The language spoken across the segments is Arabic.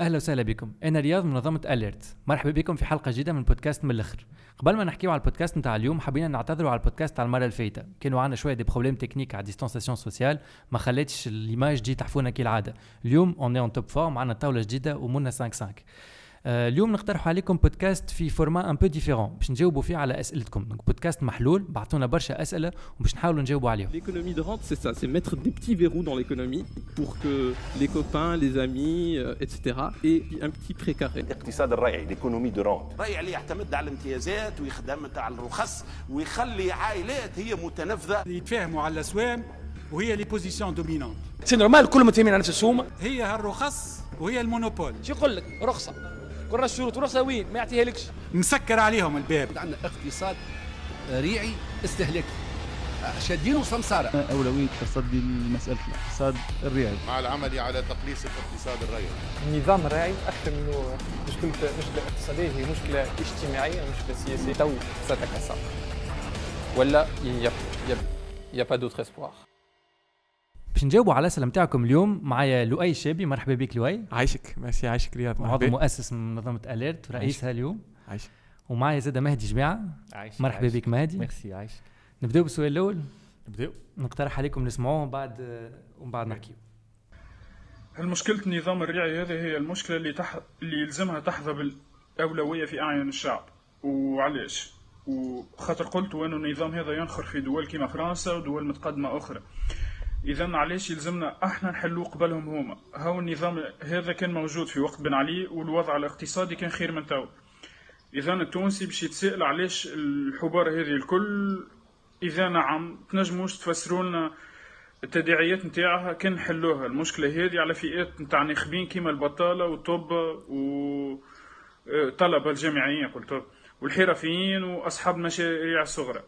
أهلا وسهلا بكم. أنا رياض من منظمة ALERT مرحبا بكم في حلقة جديدة من بودكاست من الأخر. قبل ما نحكيو على البودكاست نتاع اليوم حبينا نعتذروا على البودكاست على المرة الفايته كانوا عندنا شوية des problèmes techniques، la distanciation sociale ما خلاتش l'image تجي تحفونا كالعادة. اليوم on est en top forme عندنا طاولة جديدة ومنا 5 5 آه، اليوم نقترح عليكم بودكاست في format un peu différent باش نجاوبوا فيه على أسئلتكم. donc بودكاست محلول بعثونا برشا أسئلة وباش نحاولوا نجاوبوا عليهم. L'économie de rente, c'est ça, c'est mettre des petits verrous dans l'économie pour que les copains, les amis, euh, etc. aient un petit pré carré. الاقتصاد الريعي l'économie de rente ريع اللي يعتمد على الامتيازات ويخدم على الرخص ويخلي عائلات هي متنفذة. يتفاهموا على الأسوام وهي les positions dominantes c'est normal كلهم متفاهمين على نفس السوم. هي هالرخص وهي ال monopole. شو يقول لك؟ رخصة. كل الشروط رخصه وين ما يعطيها لكش مسكر عليهم الباب. عندنا اقتصاد ريعي استهلاكي شادين وسمسارة. أولوية تصدي لمسألة الاقتصاد الريعي. مع العمل على تقليص الاقتصاد الريعي. النظام الريعي أكثر منه مشكلة مشكلة اقتصادية هي مشكلة اجتماعية مشكلة سياسية. تو ستتكسر ولا y a pas d'autre espoir باش نجاوبوا على الأسئلة نتاعكم اليوم. معايا لؤي شابي. مرحبا بك لؤي. عايشك. ماشي عايشك رياض. عضو مؤسس من منظمة ALERT رئيسها اليوم. عايشك. ومعايا زاده مهدي جماعة عايش مرحبا بك مهدي. ميرسي. عايش نبداو بالسؤال الأول. نبداو نقترح عليكم نسمعوه ومن بعد ومن بعد نحكيو المشكلة النظام الريعي هذه هي المشكلة اللي تح... اللي يلزمها تحظى بالأولوية في أعين الشعب؟ وعلاش؟ وخاطر قلت أنه النظام هذا ينخر في دول كما فرنسا ودول متقدمة أخرى. إذا علاش يلزمنا أحنا نحلوه قبلهم هما. هاو النظام هذا كان موجود في وقت بن علي والوضع الاقتصادي كان خير من تو إذا التونسي باش يتساءل علاش الحبار هذه الكل. إذا نعم تنجموش تفسروا لنا التداعيات نتاعها كان نحلوها. المشكلة هذه على فئات نتاع ناخبين كيما البطالة والطب والطلبة الجامعيين قلت. والحرفيين وأصحاب المشاريع الصغرى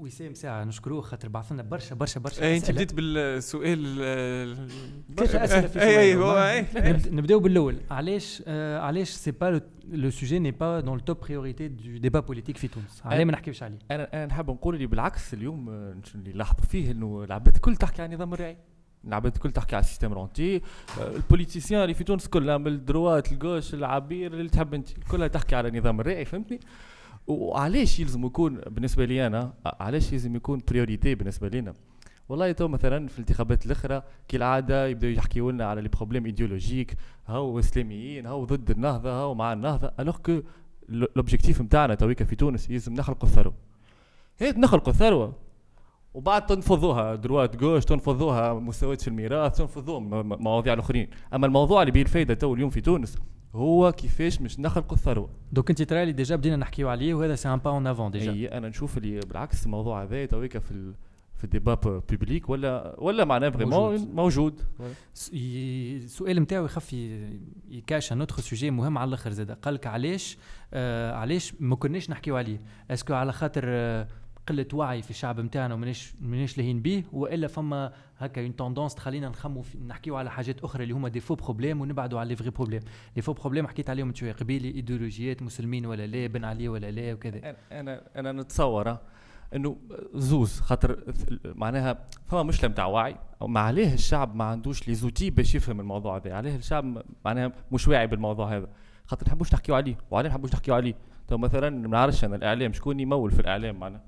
وسام ساعة نشكروه خاطر بعث لنا برشا برشا برشا اي أنت. بديت بالسؤال ثلاثة أسئلة في اي اي. اي نبد- نبدأو بالأول. علاش آه علاش ce n'est pas le sujet n'est pas dans ال top priorité du débat politique في تونس؟ علاه ما نحكيوش عليه؟ أنا أنا نحب نقول اللي بالعكس اليوم آه، اللي لاحظوا فيه إنه العباد الكل تحكي عن النظام الريعي العباد الكل تحكي على ال système rentier آه، ال politiciens اللي في تونس كلها من ال droite ال gauche ال ABIR اللي تحب أنت كلها تحكي على النظام الريعي فهمتني؟ وعلاش يلزم يكون بالنسبة لي أنا علاش لازم يكون priorité بالنسبة لنا والله تو مثلا في الانتخابات الأخرى كالعاده يبداو يحكيوا لنا على les problèmes idéologiques هاو إسلاميين هاو ضد النهضة هاو مع النهضة alors que l'objectif نتاعنا تويكا في تونس يلزم نخلقوا الثروة. كي نخلقوا الثروة. وبعد تنفضوها droite gauche تنفضوها مساواة في الميراث تنفضوها مواضيع الأخرين. أما الموضوع اللي بيه الفايده تو اليوم في تونس هو كيفاش مش نخلقوا الثروه donc انت ترى لي déjà بدينا نحكيو عليه وهذا c'est un pas en avant déjà. أي أنا نشوف اللي بالعكس الموضوع هذا تويكا في ال في ال débat public ولا ولا معناه vraiment موجود. السؤال نتاعو يخفي كاش un autre sujet مهم على الأخر زاد قال لك علاش آه علاش ما كناش نحكيو عليه؟ est-ce que على خاطر آه قلة وعي في الشعب نتاعنا وماناش ماناش لاهين به وإلا فما هكا une tendance تخلينا نقعدو نحكيو على حاجات أخرى اللي هما des faux problèmes ونبعدوا على les vrais problèmes les faux problèmes حكيت عليهم شوية قبيلي إيديولوجيات مسلمين ولا لا بن علي ولا لا وكذا. أنا أنا نتصور آه، إنه زوز خاطر معناها فما مشكله نتاع وعي ما عليه الشعب ما عندوش لي زوتي باش يفهم الموضوع هذا. عليه الشعب معناها مش واعي بالموضوع هذا. خاطر نحبوش نحكيو عليه وعليه نحبوش نحكيو عليه. تو مثلا ما نعرفش أنا الإعلام شكون يمول في الإعلام معناها؟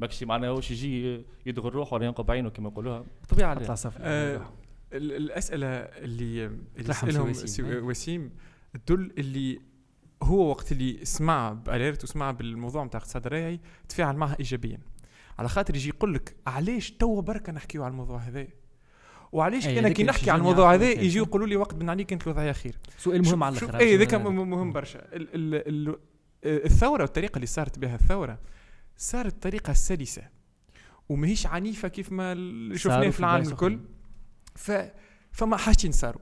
بكشي معناها واش يجي يدغ الروح ولا ينقب عينه كما يقولوها. بالطبيعه أطلع عليه. صف آه، ال- الأسئلة اللي سي- وسيم. وسيم تدل اللي هو وقت اللي سمع بأليرت وسمع بالموضوع نتاع الاقتصاد الريعي تفاعل معها ايجابيا. على خاطر يجي يقول لك علاش توا بركة نحكيو على الموضوع هذا؟ وعلاش أي، أنا كي نحكي على الموضوع هذا. يجي يقولوا لي وقت بن علي كانت الوضعية خير. سؤال مهم على الآخر اي ذاك مهم برشا. ال ال ال الثورة والطريقة اللي صارت بها الثورة صارت طريقه سلسه وماهيش عنيفة كيف ما شفناه في العالم الكل. ف فما حاجتين صاروا.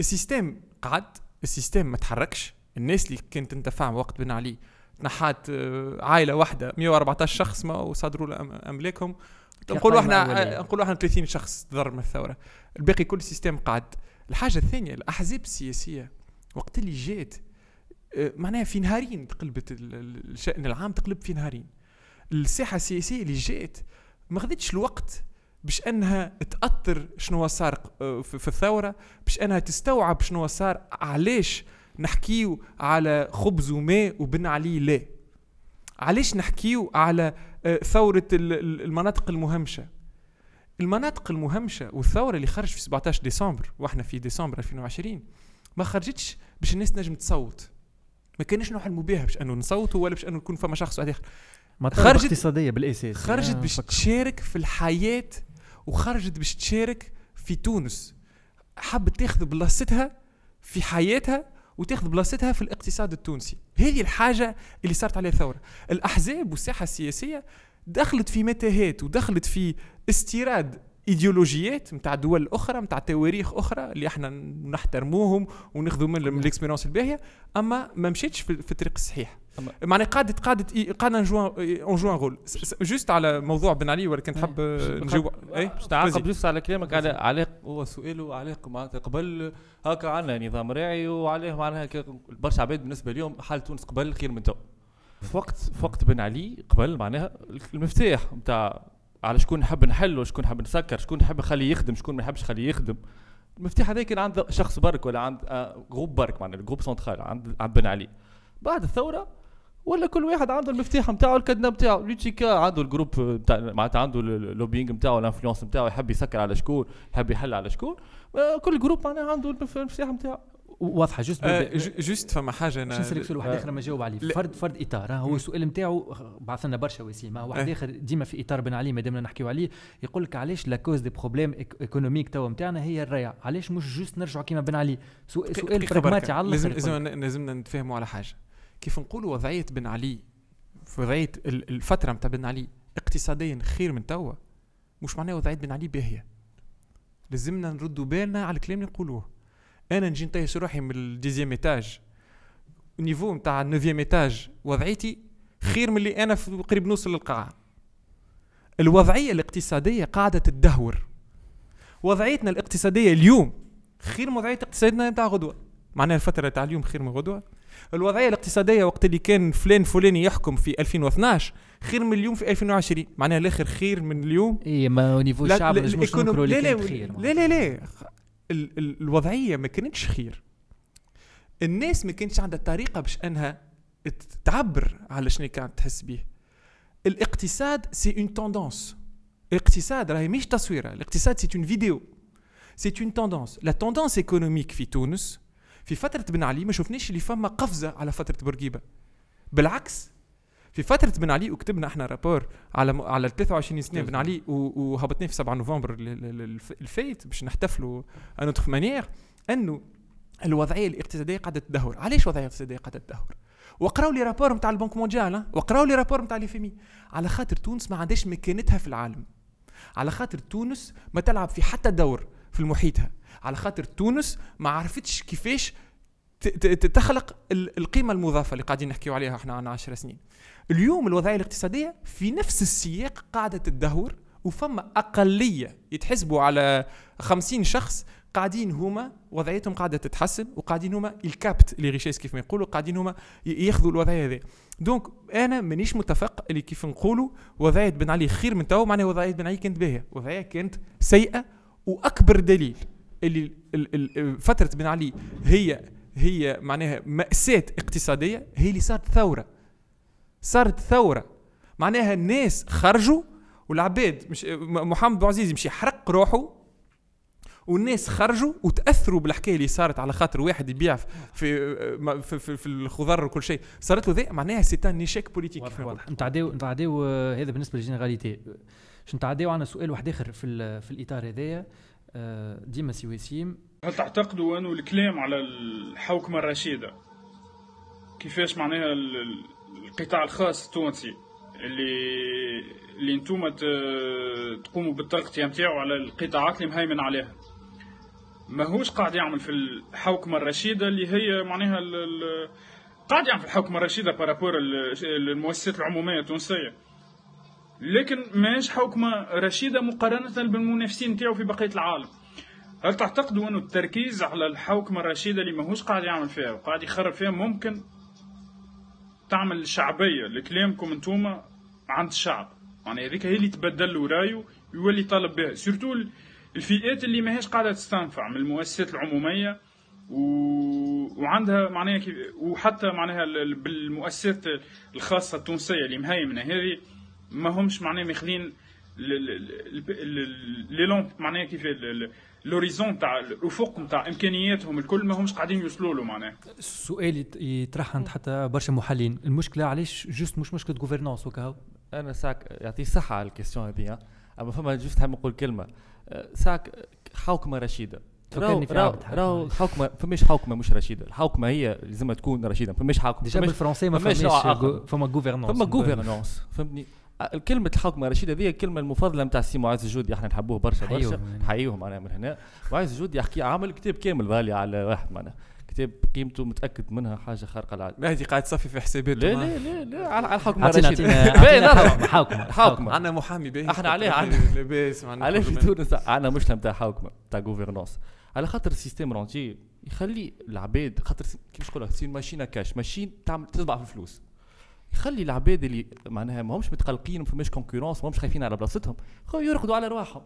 ال système قعد ال système ما تحركش. الناس اللي كانت تنتفع وقت بن علي تنحات آه، عائلة واحدة 114 شخص ما وصادروا أملاكهم. نقولوا قائمة إحنا. نقولوا إحنا 30 شخص تضرر من الثورة. الباقي كل ال système قعد. الحاجة الثانية الأحزاب السياسية وقت اللي جات آه، معناها في نهارين تقلبت ال- ال- الشأن العام تقلب في نهارين. الساحة السياسية اللي جات ما خذتش الوقت باش أنها تأثر شنو صار آه، في الثورة باش أنها تستوعب شنو صار علاش نحكيو على خبز وماء وبن علي؟ لا. علاش نحكيو على آه، ثورة ال- ال- المناطق المهمشة؟ المناطق المهمشة والثورة اللي خرجت في 17 ديسمبر وإحنا في ديسمبر 2020 ما خرجتش باش الناس تنجم تصوت. ما كانش نحلموا بها باش أنه نصوتوا ولا باش أنه يكون فما شخص واحد آخر. خرجت اقتصادية بالأساس خرجت آه، باش تشارك في الحياة وخرجت باش تشارك في تونس. حبت تاخذ بلاصتها في حياتها وتاخذ بلاصتها في الاقتصاد التونسي. هذه الحاجة اللي صارت عليها ثورة. الأحزاب والساحة السياسية دخلت في متاهات ودخلت في استيراد إيديولوجيات نتاع دول أخرى نتاع تواريخ أخرى اللي إحنا نحترموهم وناخذوا من ال expériences الباهية. أما ما مشيتش في, الطريق الصحيح. معناها قعدت قعدت قعدنا اون جوا رول جوست على موضوع بن علي ولا كنت حاب نجاوب اي باش تعاقب جوست على كلامك على على هو سؤاله علاق معناتها قبل هكا عندنا نظام راعي وعليه معناها برشا عباد بالنسبة لهم حال تونس قبل خير من تو. في وقت في وقت بن علي قبل معناها المفتاح نتاع على شكون نحب نحل وشكون نحب نسكر شكون نحب نخليه يخدم شكون ما نحبش نخليه يخدم. المفتاح هذا كان عند شخص برك ولا عند آه، groupe برك معناها ال groupe central عند عند بن علي. بعد الثورة ولا كل واحد عنده المفتاح نتاعو الكادنة نتاعو وتويكا عنده ال groupe نتاع معناتها عنده ال lobbying نتاعو ال influence نتاعو يحب يسكر على شكون يحب يحل على شكون. آه، كل groupe معناها عنده المفتاح نتاعو واضحة juste آه، ju- juste فما حاجة أنا نسألك سؤال واحد آخر ما جاوب عليه. فرد فرد إطار هو السؤال نتاعو بعث لنا برشا وسيم واحد إيه. آخر ديما في إطار بن علي مادامنا نحكيو عليه يقول لك علاش la cause des problèmes économiques توا نتاعنا هي الريع؟ علاش مش juste نرجعوا كيما بن علي؟ سؤال براغماتي. على لازم لازمنا نتفاهموا على حاجة. كيف نقولوا وضعية بن علي في وضعية ال- الفترة نتاع بن علي اقتصاديا خير من توا مش معناه وضعية بن علي باهية. لازمنا نردوا بالنا على الكلام اللي نقولوه. أنا نجي نطيش روحي من ال dixième étage. ال niveau نتاع ال neuvième étage وضعيتي خير من اللي أنا في قريب نوصل للقاعة. الوضعية الاقتصادية قاعدة تدهور. وضعيتنا الاقتصادية اليوم خير من وضعية اقتصادنا نتاع غدوة. معناها الفترة تاع اليوم خير من غدوة. الوضعية الاقتصادية وقت اللي كان فلان فلاني يحكم في 2012 خير من اليوم في 2020 معناها الآخر خير من اليوم. اي ما نيفو الشعب لا- لا لا لا. ال- ال- الوضعية ما كانتش خير. الناس ما كانتش عندها طريقة باش إنها تعبر على شنو كانت تحس به الاقتصاد c'est une tendance الاقتصاد راهي مش تصويره الاقتصاد c'est une vidéo c'est une tendance la tendance économique في تونس في فترة بن علي ما شفناش اللي فما قفزة على فترة بورقيبة. بالعكس في فترة بن علي وكتبنا إحنا rapport على م... على 23 سنة بن علي و... وهبطناه في 7 نوفمبر ال- ال- ال- الف- الفايت باش نحتفلوا une manière انه الوضعية الاقتصادية قاعدة تدهور، علاش الوضعية الاقتصادية قاعدة تدهور؟ وقراو les rapports نتاع ال banque mondiale ها؟ وقراو les rapports نتاع ال FMI على خاطر تونس ما عندهاش مكانتها في العالم على خاطر تونس ما تلعب في حتى دور في محيطها على خاطر تونس ما عرفتش كيفاش تخلق ال- القيمة المضافة اللي قاعدين نحكيو عليها إحنا عنا 10 سنين. اليوم الوضعية الاقتصادية في نفس السياق قاعدة تدهور وفما أقلية يتحسبوا على 50 شخص قاعدين هما وضعيتهم قاعدة تتحسن وقاعدين هما الكابت اللي غيشيس كيف ما يقولوا قاعدين هما ياخذوا الوضعية هذه donc أنا مانيش متفق اللي كيف نقولوا وضعية بن علي خير من تو معناها وضعية بن علي كانت باهية. وضعية كانت سيئة وأكبر دليل اللي ال- ال- فترة بن علي هي هي معناها مأساة اقتصادية هي اللي صارت ثورة. صارت ثورة. معناها الناس خرجوا والعباد مش محمد بوعزيزي مشى حرق روحه والناس خرجوا وتأثروا بالحكاية اللي صارت على خاطر واحد يبيع في في في, في, في الخضر وكل شيء. صارت له ذا معناها c'est un échec politique واضح واضح. نتعداو نتعداو آه، هذا بالنسبة لل généralités باش نتعداو عنا سؤال واحد آخر في في الإطار هذايا. آه، ديما سي وسيم هل تعتقدوا أنه الكلام على الحوكمة الرشيدة كيفاش معناها ال- ال- القطاع الخاص التونسي اللي اللي أنتم تقوموا بالتغطية نتاعو على القطاعات اللي مهيمن عليها. ماهوش قاعد يعمل في الحوكمة الرشيدة اللي هي معناها قاعد يعمل في الحوكمة الرشيدة بارابور المؤسسات العمومية التونسية. لكن ماهيش حوكمة رشيدة مقارنة بالمنافسين نتاعو في بقية العالم. هل تعتقدوا انه التركيز على الحوكمه الرشيده اللي ماهوش قاعد يعمل فيها وقاعد يخرب فيها ممكن تعمل شعبيه لكلامكم انتوما عند الشعب يعني هذيك هي اللي تبدل له رايه يولي طالب بها surtout الفئات اللي ماهيش قاعدة تستنفع من المؤسسات العموميه و... وعندها معناها كيف وحتى معناها ال- بالمؤسسات الخاصه التونسيه اللي مهيمنه هذه ما همش معناها ماخذين لي لون معناها كيف l'horizon تاع الأفق نتاع إمكانياتهم الكل ما همش قاعدين يوصلوا له معناها. السؤال يت- يطرح عند حتى برشا محللين. المشكلة علاش juste مش مشكلة gouvernance وكهو أنا ساعك يعطيه الصحه على ال question هذه أما فما juste حاب نقول كلمة. أه، ساعك حوكمه رشيدة. عبد حاجة. راهو حوكمه فماش حوكمه مش رشيدة. الحوكمه هي لازم تكون رشيدة. فماش حوكمه déjà فماش- بالفرنسي ما فماش فما gouvernance فما gouvernance فهمتني؟ كلمة الحوكمة الرشيدة هذه الكلمة المفضلة نتاع سي معز الجودي إحنا نحبوه برشا برشا. نحييهم يعني. نحييهم معناها من هنا. معز الجودي يحكي عامل كتاب كامل غالي على واحد معناها. كتاب قيمته متأكد منها حاجة خارقة للعادة مهدي قاعد تصفي في حساباته. لا لا لا لا على على الحكم نضرب. حوكمة. حوكمة عندنا محامي باهي إحنا عليه عندنا لاباس معناها علاش في تونس. عندنا مشكله نتاع حوكمه نتاع gouvernance على خاطر ال système rentier يخلي العباد خاطر كيفاش نقول لك c'est machine à cash machine تعمل تطبع في الفلوس يخلي العباد اللي معناها ما همش متقلقين ما فماش concurrence ما همش خايفين على بلاصتهم يرقدوا على رواحهم.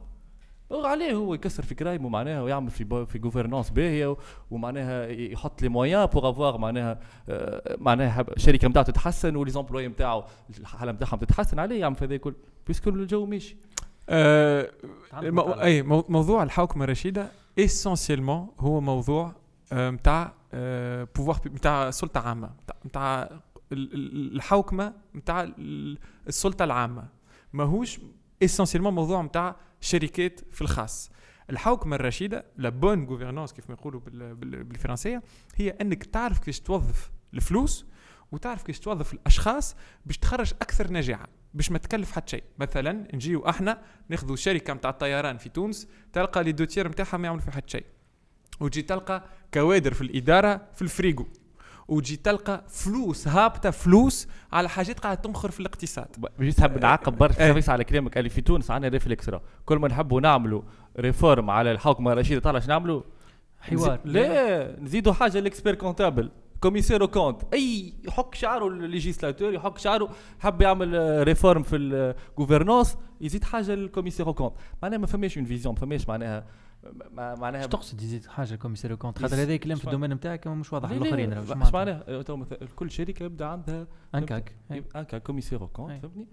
عليه هو يكسر في كرايمه معناها ويعمل في في gouvernance باهيه ومعناها يحط les moyens pour avoir معناها آه، معناها الشركة نتاعو تتحسن و les employés نتاعو الحالة نتاعهم تتحسن عليه يعمل في هذا الكل puisque الجو ماشي. آه مو-. أي مو- موضوع الحوكمه الرشيدة essentiellement هو موضوع نتاع pouvoir نتاع سلطة عامة نتاع- الحوكمة نتاع ال- السلطة العامة. ماهوش essentiellement موضوع نتاع شركات في الخاص. الحوكمة الرشيدة la bonne gouvernance كيف ما يقولوا بال- بال- بالفرنسية هي إنك تعرف كيفاش توظف الفلوس وتعرف كيفاش توظف الأشخاص باش تخرج أكثر نجاعة باش ما تكلف حتى شيء. مثلا نجيو إحنا ناخذوا شركة نتاع الطيران في تونس تلقى les directeurs نتاعها ما يعملوا في حتى شيء. وتجي تلقى كوادر في الإدارة في الفريغو وتجي تلقى فلوس هابطة فلوس على حاجات قاعدة تنخر في الاقتصاد. بجيت حاب نعقب برشا. إيه. خفيف على كلامك اللي في تونس عندنا réflexe راه. كل ما نحبوا نعملوا réforme على الحوكمه الرشيده طالع نعملوا؟ حوار. لا نزيدوا حاجة ال expert comptable commissaire aux comptes أي يحك شعره ال législateur يحك شعره حب يعمل آه، réforme في ال gouvernance يزيد حاجة لل commissaire aux comptes معناها ما فماش une vision ما فماش معناها معناها اش تقصد يزيد حاجة كوميسير كونت خاطر هذا كلام في الدومين نتاعك مش واضح لا- لا، للاخرين اش؟ معناها آه، كل شركة يبدأ عندها أنكاك انكا كوميسير كونت. فهمتني؟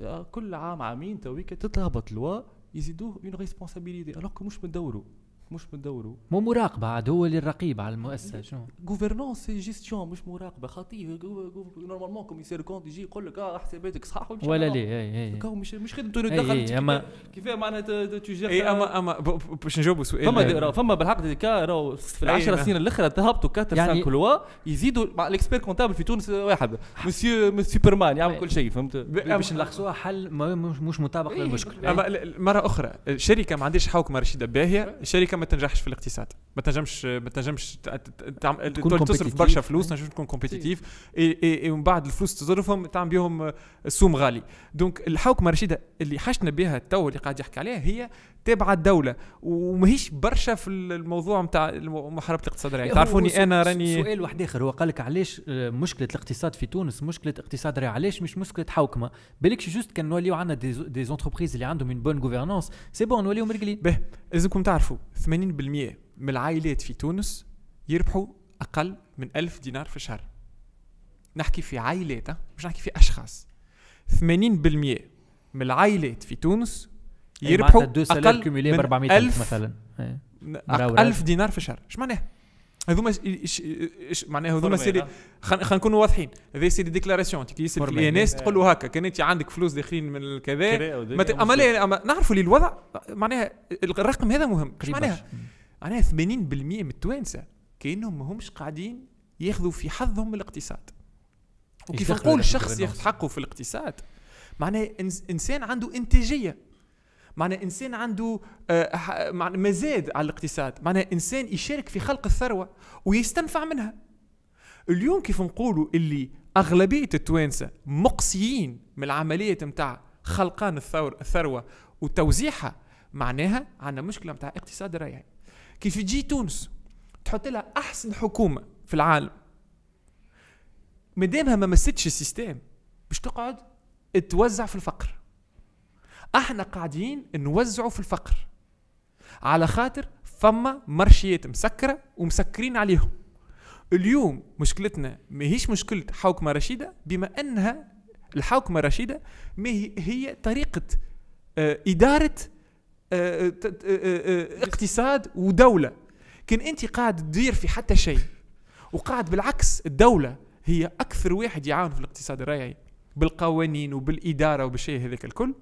آه، كل عام عامين تويك تتهبط لوا يزيدوه اون ريسبونسابيلتي الوغ مش بندوروا مش بندوروا مو مراقبة عاد هو اللي الرقيب على المؤسسة شنو؟ غوفرنونس سي جيستيون مش مراقبة. خاطيه نورمالمون كوميسير كونت يجي يقول لك آه حساباتك صح ولا ولا ليه؟ اي اي مش مش خدمته أي- دخلت أي، أما- كيفاه معناها ت- ت- تجير اي اما اما باش نجاوبوا سؤال. فما فما بالحق ديكا راهو في أي العشر. سنين الاخرى تهبطوا 4 يعني- 5 lois يزيدوا مع ال expert comptable في تونس واحد monsieur superman يعمل كل شيء فهمت؟ باش نلخصوها حل ما مش, مش مطابق للمشكل أما مرة أخرى الشركة ما عندهاش حوكمة رشيدة باهية الشركة ما تنجحش في الاقتصاد. ما تنجمش ما تنجمش تصرف. برشا فلوس تنجم تكون compétitive ومن بعد الفلوس تصرفهم تعمل بهم آه، سوم غالي. donc الحوكمة الرشيدة اللي حشنا بها التو اللي قاعد يحكي عليها هي تابعة الدولة. وماهيش برشا في الموضوع نتاع محاربة الاقتصاد الريعي تعرفوني أنا راني سؤال واحد آخر. هو قال لك علاش آه، مشكلة الاقتصاد في تونس مشكلة اقتصاد ريع علاش مش مشكلة حوكمة؟ بالك juste كان نوليو عندنا des, entreprises اللي عندهم une bonne gouvernance c'est bon نوليو مرقلين به لازمكم تعرفوا 80% من العائلات في تونس يربحوا أقل من 1000 دينار في الشهر. نحكي في عائلات؟ مش نحكي في أشخاص. 80% من العائلات في تونس يربحوا أقل كوميلي ب من 400 1000 مثلا. إيه. 1000 دينار في الشهر. إيش معناها؟ هذوما معناها هذوما سيري ها؟ خلينا نكونوا واضحين هذا سيري ديكلاراسيون كي يسال في فورمال. الاناس تقول له هكا كان انت عندك فلوس داخلين من الكذا كذا. أما لا أما نعرفوا لي الوضع معناها الرقم هذا مهم معناها. معناها 80% من التوانسة كأنهم ما همش قاعدين ياخذوا في حظهم من الاقتصاد وكيف نقول شخص. ياخذ حقه في الاقتصاد معناها إنسان عنده إنتاجية معناها إنسان عنده آه معنى مزاد على الاقتصاد. معناها إنسان يشارك في خلق الثروة ويستنفع منها. اليوم كيف نقولوا اللي أغلبية التوانسة مقصيين من العملية نتاع خلقان الثور الثروة وتوزيعها معناها عندنا مشكلة نتاع اقتصاد ريعي. كيف تجي تونس تحط لها أحسن حكومة في العالم. مادامها ما مستش السيستم باش تقعد توزع في الفقر. إحنا قاعدين نوزعوا في الفقر. على خاطر فما مرشيات مسكرة ومسكرين عليهم. اليوم مشكلتنا ماهيش مشكلة حوكمة رشيدة بما انها الحوكمة الرشيده ما هي, طريقة آه، إدارة آه، آه، اقتصاد ودولة. كان انت قاعد تدير في حتى شيء وقاعد بالعكس الدولة هي أكثر واحد يعاون في الاقتصاد الريعي بالقوانين وبالإدارة وبالشيء هذاك الكل.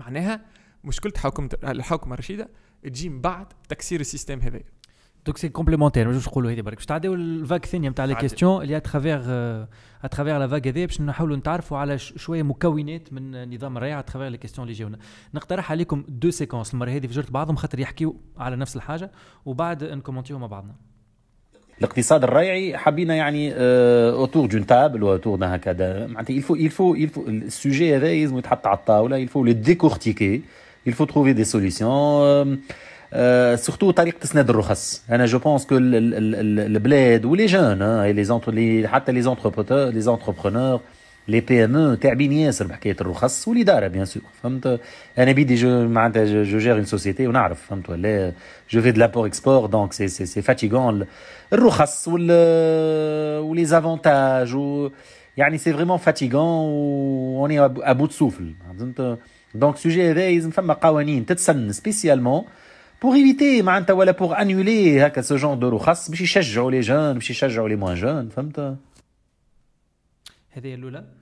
معناها مشكلة حوكمه الحوكمه الرشيده تجي من بعد تكسير ال système هذا donc c'est complémentaire ما نقولوا هذه برك باش تعديو الفاك الثانية نتاع les. questions اللي اترافيغ à travers la FAQ هذه باش نحاولوا نتعرفوا على شوية مكونات من نظام الريع à travers les questions اللي جاونا. نقترح عليكم deux séquences المرة هذه في جرة بعضهم خاطر يحكيوا على نفس الحاجة وبعد نكومونتيو مع بعضنا. الاقتصاد الريعي حبينا يعني autour d'une table autour d'un هكذا معناتها faut il faut ال sujet هذا لازم يتحط على الطاولة. Le décortiquer. Il faut trouver des solutions. surtout طريقة تسناد الرخص. أنا je pense que البلاد و les jeunes les حتى les entrepreneurs les entrepreneurs les PME تعبين ياسر بحكايه الرخص والاداره bien sûr فهمت أنا بيدي je معناتها je je gère une société ونعرف فهمت ولا je fais de l'import-export donc c'est c'est c'est fatigant الرخص وال و les avantages و يعني c'est vraiment fatigant on est à bout de souffle فهمت donc sujet هذا لازم فما قوانين تتسن spécialement pour éviter معناتها ولا pour annuler هكا ce genre de رخص باش يشجعوا les jeunes باش يشجعوا les moins jeunes فهمت هذه هي الاولى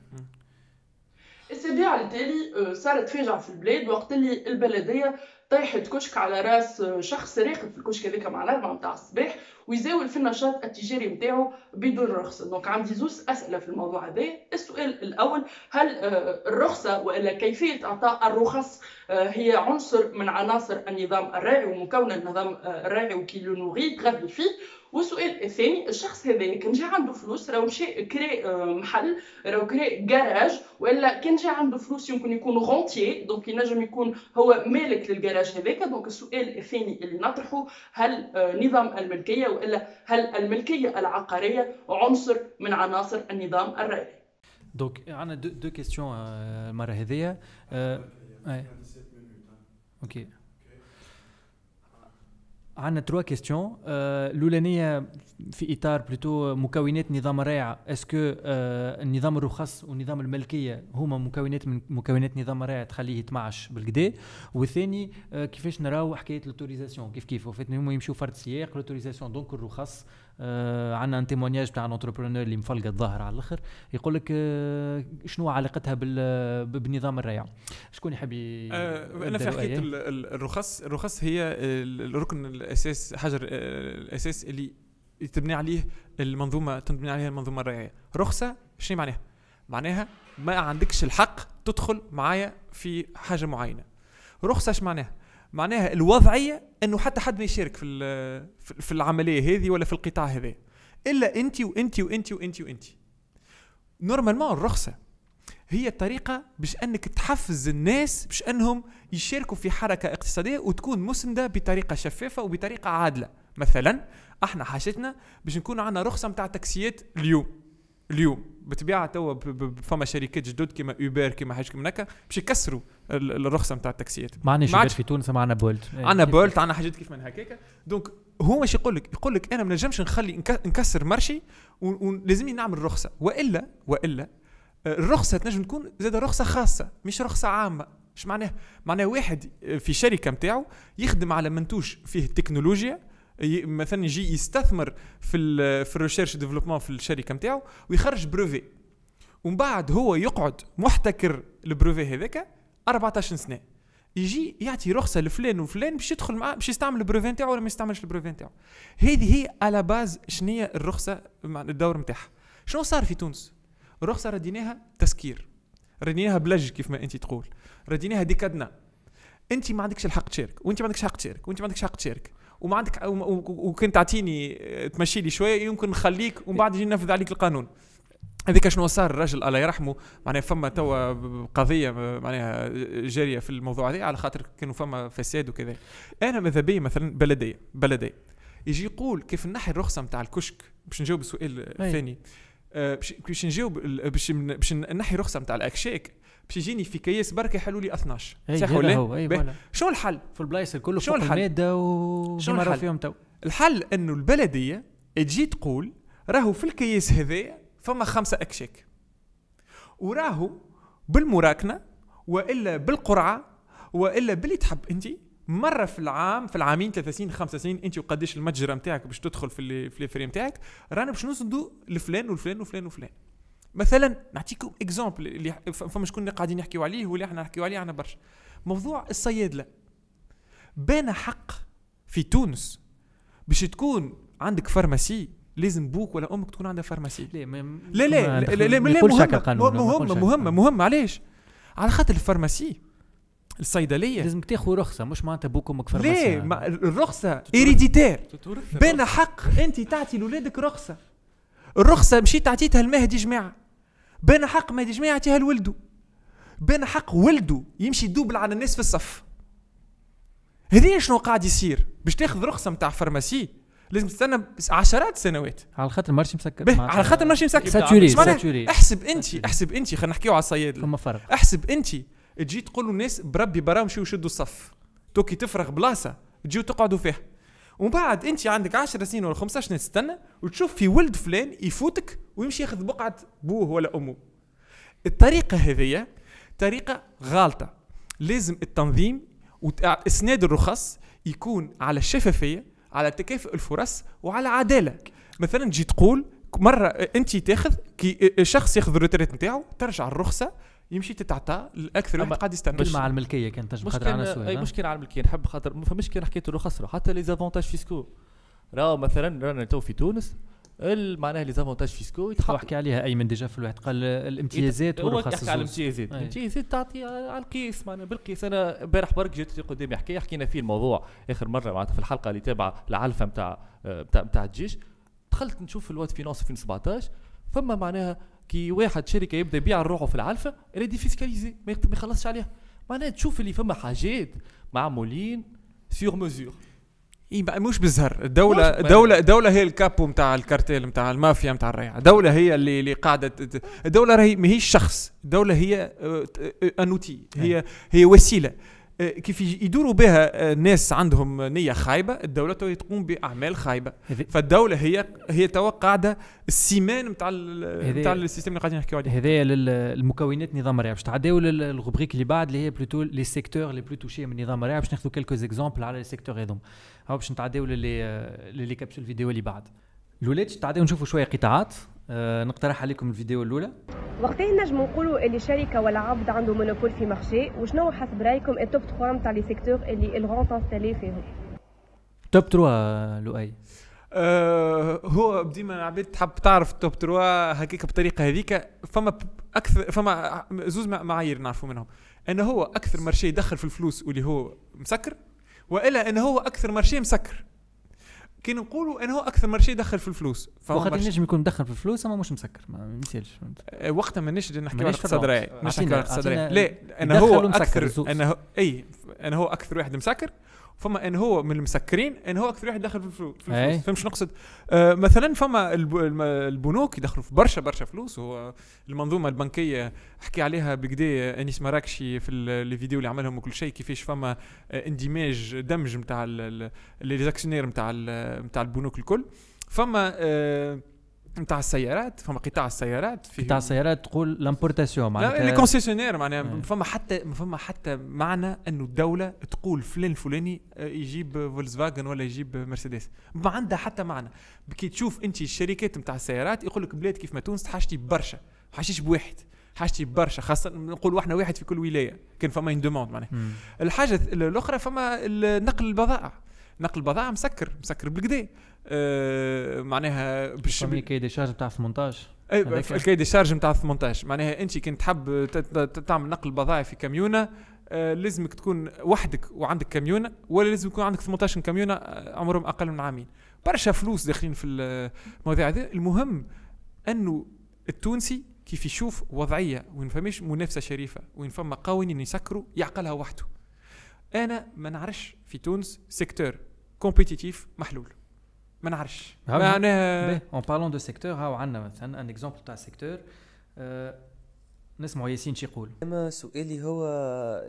السابعة التالي آه، صارت فاجعة في البلاد وقت اللي البلدية طيحت كشك على راس شخص راقد في الكشك هذاك مع الأربعة متاع الصباح ويزاول في النشاط التجاري متاعه بدون رخصة. donc عندي زوز أسئلة في الموضوع هذا. السؤال الأول هل آه، الرخصة وإلا كيفية إعطاء الرخص آه، هي عنصر من عناصر النظام الريعي ومكون النظام آه، الريعي و qui le nourrit فيه؟ والسؤال الثاني الشخص هذا كان جا عنده فلوس راهو مشى آه، محل راهو كري جراج ولا كان جا عنده فلوس يمكن يكون rentier donc ينجم يكون هو مالك للجراج هذاك donc السؤال الثاني اللي نطرحه هل آه، نظام الملكية وإلا هل الملكية العقارية عنصر من عناصر النظام الريع donc عندنا دو, دو كيستيون المره هذيا. OK عندنا trois questions الاولانيه في إطار plutôt مكونات نظام الريع est-ce que النظام الرخص ونظام الملكية هما مكونات من مكونات نظام الريع تخليه يتمعش بالكدا والثاني آه، كيفاش نراو حكاية l'autorisation كيف كيف؟ هما يمشوا فرد سياق l'autorisation donc الرخص. آه عندنا un témoignage متاع entrepreneur اللي مفلقة الظاهر على الأخر. يقول لك آه شنو علاقتها بال بالنظام الريع شكون يحب ي- أنا في حكايه الرخص الرخص هي ال- الركن الأساس حجر آه، الأساس اللي تبني عليه المنظومة تبني عليها المنظومة الرعايه رخصة شنو معناها؟ معناها ما عندكش الحق تدخل معايا في حاجة معينة. رخصة إيش معناها؟ معناها الوضعية إنه حتى حد ما يشارك في في- العملية هذه ولا في القطاع هذا. إلا أنت وأنت وأنت وأنت وأنت. normalement الرخصة هي الطريقة باش أنك تحفز الناس باش أنهم يشاركوا في حركة اقتصادية وتكون مسندة بطريقة شفافة وبطريقة عادلة. مثلا إحنا حاجتنا باش نكون عندنا رخصة نتاع تاكسيات اليوم. اليوم. بالطبيعه توا فما شركات جدد كيما اوبر كيما حاجة كيما هكا باش يكسروا. الرخصة نتاع التاكسيات ما عندناش في تونس ما عندنا بولت. إيه، عندنا بولت عندنا حاجات كيف من هكاك donc هو مش يقول لك يقول لك أنا ما نجمش نخلي نك- نكسر marché ولازمني نعمل رخصة. والا وإلا الرخصة تنجم تكون زاد رخصة خاصة مش رخصة عامة. إيش معناها؟ معناها واحد في شركة نتاعو يخدم على منتوج فيه التكنولوجيا ي- مثلا يجي يستثمر في ال في ال recherche développement في الشركة نتاعو ويخرج brevet. ومن بعد هو يقعد محتكر ال brevet هذاك 14 سنة. يجي يعطي رخصة لفلان وفلان باش يدخل معاه باش يستعمل ال brevet نتاعو ولا ما يستعملش ال brevet نتاعو. هذه هي la base شنو هي الرخصة مع الدور نتاعها شنو صار في تونس؟ الرخصه رديناها تسكير. رديناها بلج كيف ما انت تقول. رديناها des cadenas. انت ما عندكش الحق تشارك وانت ما عندكش حق تشارك وانت ما عندكش حق تشارك. وما عندك و- و- وكنت تعطيني تمشي لي شوية يمكن نخليك ومن بعد يجي ننفذ عليك القانون. هذيك شنو صار؟ الراجل الله يرحمه معناها فما توا قضية معناها جارية في الموضوع هذا على خاطر كانوا فما فساد وكذا. أنا ماذا بي؟ مثلا بلديه بلديه يجي يقول كيف نحي الرخصة نتاع الكشك؟ باش نجاوب السؤال. الثاني آه، باش نجاوب باش نحي رخصه نتاع الاكشاك باش يجيني في كياس برك يحلوا لي 12 أي صح ولا. شنو الحل؟ في البلايص الكل شنو فوق الحل؟ المادة و شنو مرة الحل؟ فيهم تو. الحل إنه البلدية تجي تقول راهو في الكياس هذايا فما خمسة اكشاك وراهو بالمراكنة وإلا بالقرعة وإلا باللي تحب أنت. مرة في العام في العامين ثلاث سنين خمسة سنين أنت وقديش المتجر نتاعك باش تدخل في اللي في الفري نتاعك رانا باش نصدوا لفلان وفلان وفلان وفلان مثلا نعطيكم exemple اللي فما شكون اللي قاعدين يحكيوا عليه واللي إحنا نحكيوا عليه أنا برشا. موضوع الصيادلة. بأنا حق في تونس باش تكون عندك pharmacie لازم بوك ولا أمك تكون عندها pharmacie. لا لا لا لا لا, مهمة هكا. مهمة مهمة علاش؟ على خاطر ال pharmacie الصيدلية. لازم تاخذ رخصة مش معناتها بوك أمك pharmacie. ليه؟ ما الرخصة héréditaire تتورث بأنا حق انت تعطي لولادك رخصة. الرخصة مشيت عطيتها لمهدي جمعة. بأنا حق مهدي جمعة يعطيها لولده. بأنا حق ولده يمشي يدوبل على الناس في الصف. هذه شنو قاعد يصير؟ باش تاخذ رخصة نتاع pharmacie. لازم تستنى عشرات السنوات على خاطر ال marché مسكر. به على خاطر marché مسكر. ساتوري ساتوري احسب انت احسب انت. خلينا نحكيو على الصيادله فما فرق احسب انت. تجي تقول للناس بربي برا مشيو شدوا الصف. توكي تفرغ بلاصة. تجيو تقعدوا فيها. ومن بعد انت عندك 10 سنين ولا 15 سنة تستنى وتشوف في ولد فلان يفوتك ويمشي ياخذ بقعة بوه ولا أمه. الطريقة هذه طريقة غالطة. لازم التنظيم واسناد الرخص يكون على الشفافية على تكافؤ الفرص وعلى عدالة. مثلا تجي تقول مرة أنت تاخذ كي شخص ياخذ ال retraite نتاعو ترجع الرخصة يمشي تتعطى الاكثر واحد قاعد يستنى كلمه على الملكية كانت تنجم خاطر على أي سؤال مش كان على الملكية. نحب خاطر ما فماش كان حكيت الرخص حتى les avantages fiscaux راهو مثلا رانا تو في تونس معناها les avantages fiscaux يتحط. احكي عليها أيمن déjà في الواحد قال الامتيازات هو والرخص يحكي على. الامتيازات. أي. الامتيازات تعطي على القيس معناها بالقيس أنا امبارح برك جيت قدامي حكاية حكينا فيه الموضوع آخر مرة معناتها في الحلقة اللي تابعة العلفه نتاع نتاع نتاع الجيش. دخلت نشوف ال loi de finances 2017 فما معناها كي واحد شركة يبدأ يبيع روحه في العلفه اللي défiscalisé ما يخلصش عليها. معناها تشوف اللي فما حاجات معمولين sur mesure اي بقى مش بالزهر الدولة الدولة الدولة هي ال capo نتاع الكارتيل نتاع المافيا نتاع الريع. الدولة هي اللي اللي قاعدة الدولة راهي ماهيش شخص. الدولة هي un outil هي هي وسيلة. آه، كيف يج- يدوروا بها آه، ناس عندهم نية خايبة الدولة تو تقوم بأعمال خايبة. هذي- فالدولة هي هي تو قاعدة ال ciment نتاع نتاع ال système اللي قاعدين نحكيو عليه. هذايا للمكونات نظام الريع باش تعداو لل rubrique اللي بعد اللي هي plutôt les secteurs les plus touchés من نظام الريع باش ناخذوا quelques exemples على les secteurs هذوم. باش نتعداو لل لل capsule vidéo اللي بعد. الاولاد تعداو نشوفوا شوية قطاعات. آه نقترح عليكم الفيديو الأولى. وقتها نجموا نقولوا اللي شركة ولا عبد عنده monopole في marché وشنو حسب رأيكم ال top 3 نتاع les secteurs اللي ال rente installée فيهم؟ top 3 لؤي. آه هو ديما العباد تحب تعرف ال top 3 هكيك بطريقة هذيك فما أكثر فما زوز مع- معايير نعرفوا منهم. إنه هو أكثر marché يدخل في الفلوس واللي هو مسكر وإلا إنه هو أكثر marché مسكر. كي نقولوا انه هو أكثر marché يدخل في الفلوس. فهو وقت مرشي- نجم يكون مدخل في الفلوس أما مش مسكر ما يسالش آه، وقتها مانيش نحكي على اقتصاد. راني مش نحكي على اقتصاد أعطينا لا انه هو أكثر. انه اي انه هو أكثر واحد مسكر فما انه هو من المسكرين انه هو أكثر واحد دخل في الفلوس في. الفلوس. فهمت شنو نقصد آه مثلا فما البنوك يدخلوا في برشا برشا فلوس وهو المنظومة البنكية حكي عليها بالكدا أنيس مراكشي في ال- الفيديو اللي عملهم وكل شيء كيفاش فما اندماج دمج نتاع les actionnaires نتاع نتاع البنوك الكل. فما آه نتاع السيارات فما قطاع السيارات فيه تاع السيارات تقول l'importation لا les concessionnaires معناها. ما فما حتى ما فما حتى معنى إنه الدولة تقول فلان الفلاني يجيب فولكس فاجن ولا يجيب مرسيدس. ما عندها حتى معنى. كي تشوف انت الشركات نتاع السيارات يقول لك بلاد كيف ما تونس حاجتي برشا حاجتيش بواحد حاجتي برشا. خاصة نقول إحنا واحد في كل ولاية كان فما une demande معناها. الحاجة الأخرى فما نقل البضائع. نقل البضائع مسكر مسكر بالكدا آه معناها باش cahier des charges تاع 18 اي ال cahier des charges نتاع 18 معناها أنت كنت تحب تعمل نقل بضائع في كاميونه آه لازمك تكون وحدك وعندك كاميونه ولا لازم يكون عندك 18 كاميونه آه، عمرهم أقل من عامين. برشا فلوس داخلين في المواضيع هذه. المهم أنه التونسي كيف يشوف وضعية وين فماش منافسة شريفة وين فما قوانين يسكروا يعقلها وحده. أنا ما نعرفش في تونس secteur compétitif محلول. ما نعرفش. معناها en parlant de secteur هاو عندنا مثلا un exemple تاع secteur نسمعوا ياسين شي يقول أما سؤالي هو